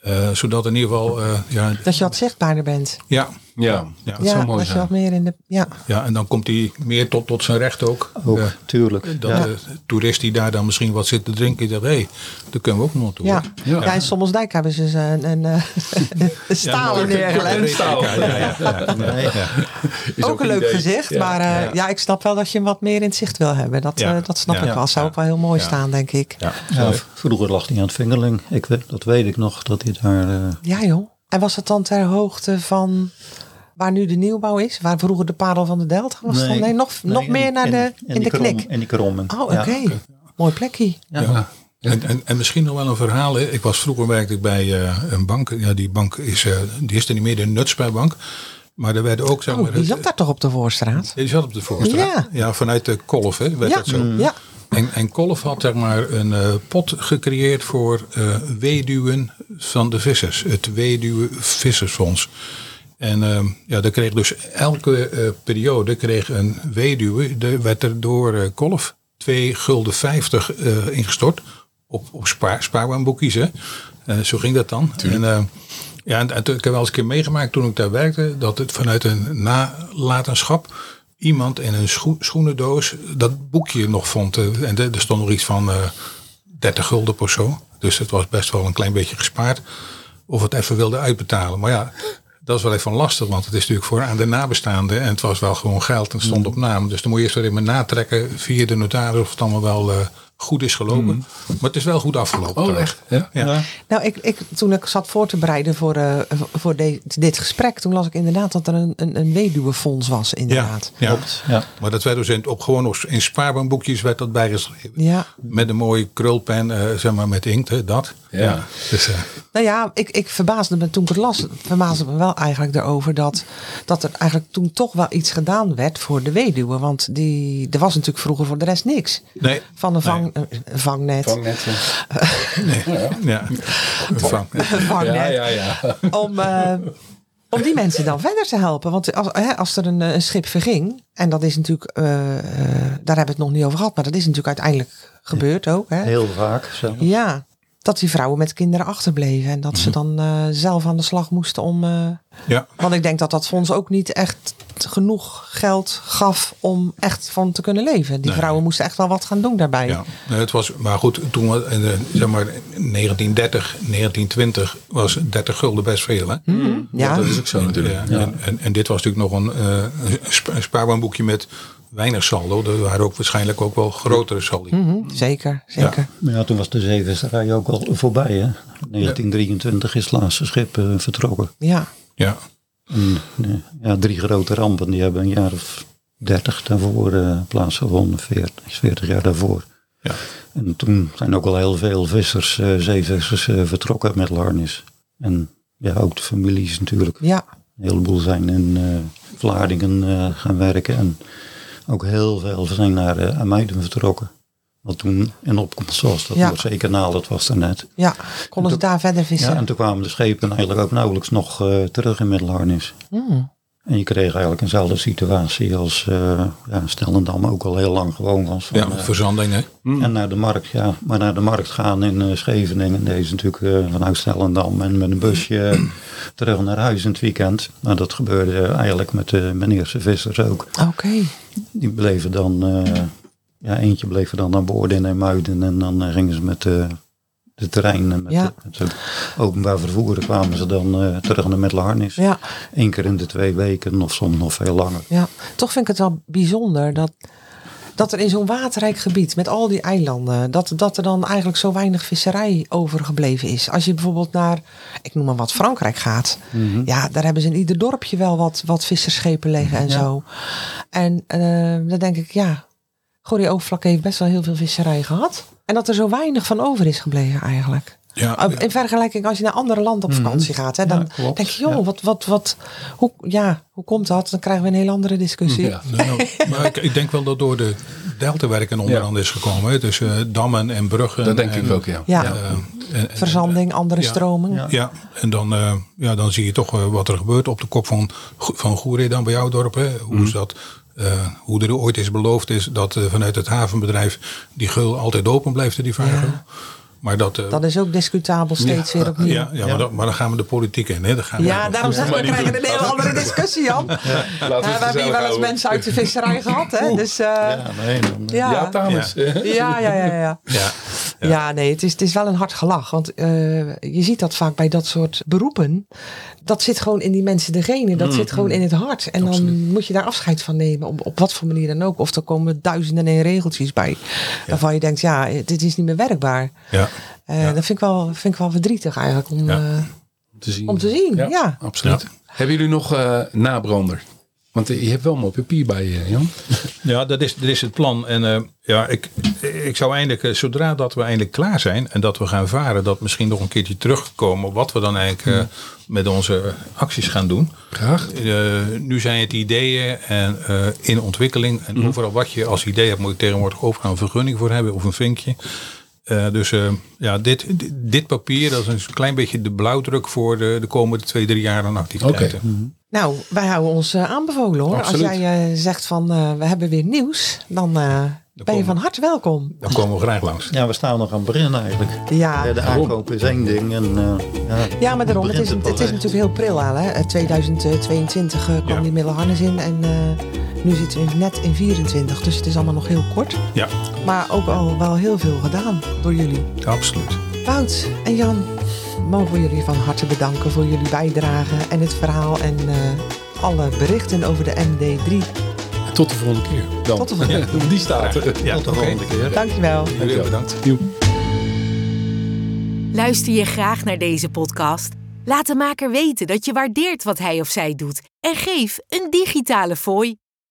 Eh, zodat in ieder geval, eh, ja, Dat je wat zichtbaarder bent. ja, Ja, Ja, dat zou ja, mooi je zijn. meer in de... Ja, Ja, en dan komt hij meer tot, tot zijn recht ook. ook, tuurlijk. dat ja. de toerist die daar dan misschien wat zit te drinken, zegt, hé, hey, daar kunnen we ook nog naartoe. ja. Ja. ja. in Sommelsdijk hebben ze een, een, eh, een stalen neergelegd. Ja, ja, ja, ja. Nee, Is ook een leuk idee. gezicht, Ja. maar eh, ja. ik snap wel dat je hem wat meer in het zicht wil hebben. Dat, Ja. eh, dat snap Ja. ik wel. Zou ook wel heel mooi Ja. staan, denk ik. Ja. Vroeger lag hij aan het Vingerling. Ik, dat weet ik nog, dat hij daar... eh, Ja joh. En was het dan ter hoogte van waar nu de nieuwbouw is? Waar vroeger de parel van de Delta was? dan? Nee, nog, nog meer naar in- de, in in, de die knik. krom- In die kromming. Oh, Ja. oké. Mooi plekje. Ja. Ja. En, en, en misschien nog wel een verhaal. hè. Ik was vroeger werkte ik bij eh, een bank. Ja, die bank is, eh, die is er niet meer, de Nutsbijbank. Maar er werden ook, zeg Oh, maar, die het- zat daar toch op de Voorstraat? die zat op de voorstraat. Ja. vanuit de Kolf hè, werd Ja, dat zo. ja. En, en Kolf had zeg maar een eh, pot gecreëerd voor eh weduwen van de vissers. Het Weduwe Vissersfonds. En ehm, ja, daar kreeg dus elke periode kreeg een weduwe, de, werd er door Kolf 2 gulden 50 eh, ingestort op, op spaar, spaarbaanboekjes. Hè. Zo ging dat dan. En, ja, en, en ik heb wel eens een keer meegemaakt toen ik daar werkte, dat het vanuit een nalatenschap iemand in een schoe- schoenendoos dat boekje nog vond. Eh, En er stond nog iets van eh 30 gulden per zo. Dus het was best wel een klein beetje gespaard. Of het even wilde uitbetalen. Maar ja, dat is wel even lastig. Want het is natuurlijk voor aan de nabestaanden. En het was wel gewoon geld en stond op naam. Dus dan moet je eerst weer even natrekken via de notaris of het allemaal wel eh, goed is gelopen. Maar het is wel goed afgelopen. Oh, echt? Ja. Ja. Nou, ik, ik, toen ik zat voor te bereiden voor, eh, voor de- dit gesprek, toen las ik inderdaad dat er een, een, een weduwefonds was, Ja, inderdaad. ja. Ja. maar dat werd dus in, op gewoon nog in spaarbaanboekjes werd dat bijgeschreven. Ja. Met een mooie krulpen, eh, zeg maar met inkt, hè, dat. Ja. Dus, eh, Nou ja, ik, ik verbaasde me toen ik het las, verbaasde me wel eigenlijk erover dat, dat er eigenlijk toen toch wel iets gedaan werd voor de weduwe. Want die, er was natuurlijk vroeger voor de rest niks. nee. Van een, vang, een vangnet. Vangnet. Ja. Vang. Vangnet. Ja, ja, ja. om, eh, om die mensen dan verder te helpen. Want als, hè, als er een, eh, een schip verging, en dat is natuurlijk, eh, eh, daar hebben we het nog niet over gehad, maar dat is natuurlijk uiteindelijk gebeurd ook. Hè? Heel vaak. Zo. Ja, dat die vrouwen met kinderen achterbleven en dat ze dan eh, zelf aan de slag moesten om. eh, Ja. want ik denk dat dat fonds ook niet echt genoeg geld gaf om echt van te kunnen leven. Die Nee. vrouwen moesten echt wel wat gaan doen daarbij. Ja, nee, het was, maar goed, toen we, in de, zeg maar 1930, 1920 was 30 gulden best veel. Hè? Ja, Dat is ook zo natuurlijk. Ja, En, en, en dit was natuurlijk nog een, eh, een spaarbaanboekje met weinig saldo. Er waren ook waarschijnlijk ook wel grotere saldi. Mhm, zeker, zeker. Maar ja, toen was de zeevisserij ook al voorbij. Hè? 1923 is het laatste schip eh, vertrokken. Ja. Ja. En, eh, ja, drie grote rampen die hebben een jaar of 30 daarvoor eh, plaatsgevonden. 40, 40 jaar daarvoor. Ja. En toen zijn ook al heel veel vissers, eh, zeevissers vertrokken met Larnis. En ja, ook de families natuurlijk. Ja, Een heleboel zijn in eh, Vlaardingen eh, gaan werken. En ook heel veel zijn naar uh, Amuiden vertrokken. Wat toen in opkomst was. Dat Ja. Noordzeekanaal, dat was er net. ja. Konden ze daar verder vissen? Ja, en toen kwamen de schepen eigenlijk ook nauwelijks nog eh, terug in Middelharnis. Hmm. En je kreeg eigenlijk eenzelfde situatie als uh, ja, Stellendam ook al heel lang gewoon was. Van, Ja, met verzanding. Hè? En naar de markt, ja. Maar naar de markt gaan in uh, Scheveningen. Deze natuurlijk uh, vanuit Stellendam. En met een busje terug naar huis in het weekend. Nou, dat gebeurde eigenlijk met de meneerse vissers ook. Oké. Die bleven dan, uh, ja, eentje bleef er dan aan boord in Emuiden. En dan uh, gingen ze met de, de trein en met, Ja. het openbaar vervoer kwamen ze dan uh, terug naar Middelharnis. Ja, Eén keer in de twee weken of soms nog veel langer. ja. Toch vind ik het wel bijzonder dat dat er in zo'n waterrijk gebied met al die eilanden, dat, dat er dan eigenlijk zo weinig visserij overgebleven is. Als je bijvoorbeeld naar, ik noem maar wat, Frankrijk gaat. Ja, daar hebben ze in ieder dorpje wel wat, wat visserschepen liggen en Ja. zo. En eh, dan denk ik, ja, Gorie Overvlak heeft best wel heel veel visserij gehad. En dat er zo weinig van over is gebleven eigenlijk. Ja, In vergelijking als je naar andere landen op vakantie gaat, hè, dan Ja, denk je, joh, wat, wat, wat, hoe, ja, hoe komt dat? Dan krijgen we een heel andere discussie. Ja. Nou, nou, maar ik, ik denk wel dat door de deltawerk en onder Ja. andere is gekomen. Hè, tussen eh, dammen en bruggen. Dat denk en, ik ook, ja. Ja. eh, en- en- Verzanding, andere Ja. stroming. Ja. Ja, en dan, eh, ja, dan zie je toch wat er gebeurt op de kop van, van Goeree dan bij jouw dorp. Hè? Hoe, Mhm. is dat, eh, hoe er ooit is beloofd is dat eh, vanuit het havenbedrijf die geul altijd open blijft, die vaargeul. Maar dat, eh, Dat is ook discutabel steeds weer opnieuw. ja, ja, Maar, dan, maar dan gaan we de politiek in. Hè? Dan gaan we- Ja, daarom zeg ik, we krijgen doen. een heel andere discussie, Jan. Eh, we hebben hier wel eens mensen uit de visserij gehad, hè? Dus eh, ja. Nee, dan, Ja. Ja, dames. Ja. Ja, ja, ja, ja. Ja, Ja, nee, het is, het is wel een hard gelach. Want eh, je ziet dat vaak bij dat soort beroepen. Dat zit gewoon in die mensen de genen. Dat zit gewoon in het hart. En dan moet je daar afscheid van nemen. Op, op wat voor manier dan ook. Of er komen duizenden en regeltjes bij. Waarvan je denkt, ja, dit is niet meer werkbaar. ja. Eh, Dat vind ik, wel, vind ik wel verdrietig eigenlijk. Om, Ja. eh, te zien. om te zien, ja. Absoluut. Hebben jullie nog eh, nabrander? Want je hebt wel mooi papier bij je, Jan. Ja, dat is, dat is het plan. En eh, ja, ik, ik zou eindelijk, zodra dat we eindelijk klaar zijn en dat we gaan varen, dat misschien nog een keertje terugkomen op wat we dan eigenlijk eh, met onze acties gaan doen. Graag. Eh, nu zijn het ideeën en eh, in ontwikkeling. En overal wat je als idee hebt, moet je tegenwoordig overal een vergunning voor hebben of een vinkje. Eh, dus eh, ja, dit, dit, dit papier, dat is een klein beetje de blauwdruk voor de, de komende twee, drie jaar aan activiteiten. Nou, wij houden ons eh, aanbevolen hoor. Absoluut. Als jij zegt van eh, we hebben weer nieuws, dan eh, ben je komen van harte welkom. Dan komen we graag langs. ja, we staan nog aan het begin eigenlijk. Ja, de aankoop is één ding. En, eh, ja, ja maar daarom, het is, het is natuurlijk heel pril al. Hè? Eh, 2022 eh, kwam Ja. die middelharnis in en eh, nu zitten we net in 24. Dus het is allemaal nog heel kort. Ja, Maar ook al wel heel veel gedaan door jullie. absoluut. Wout en Jan, mogen we jullie van harte bedanken voor jullie bijdrage en het verhaal en eh, alle berichten over de MD3. Tot de volgende keer. Dan. Tot de volgende keer. Die staat er. Ja, Tot de volgende keer. Dankjewel. Jullie bedankt. Joep. Luister je graag naar deze podcast? Laat de maker weten dat je waardeert wat hij of zij doet en geef een digitale fooi.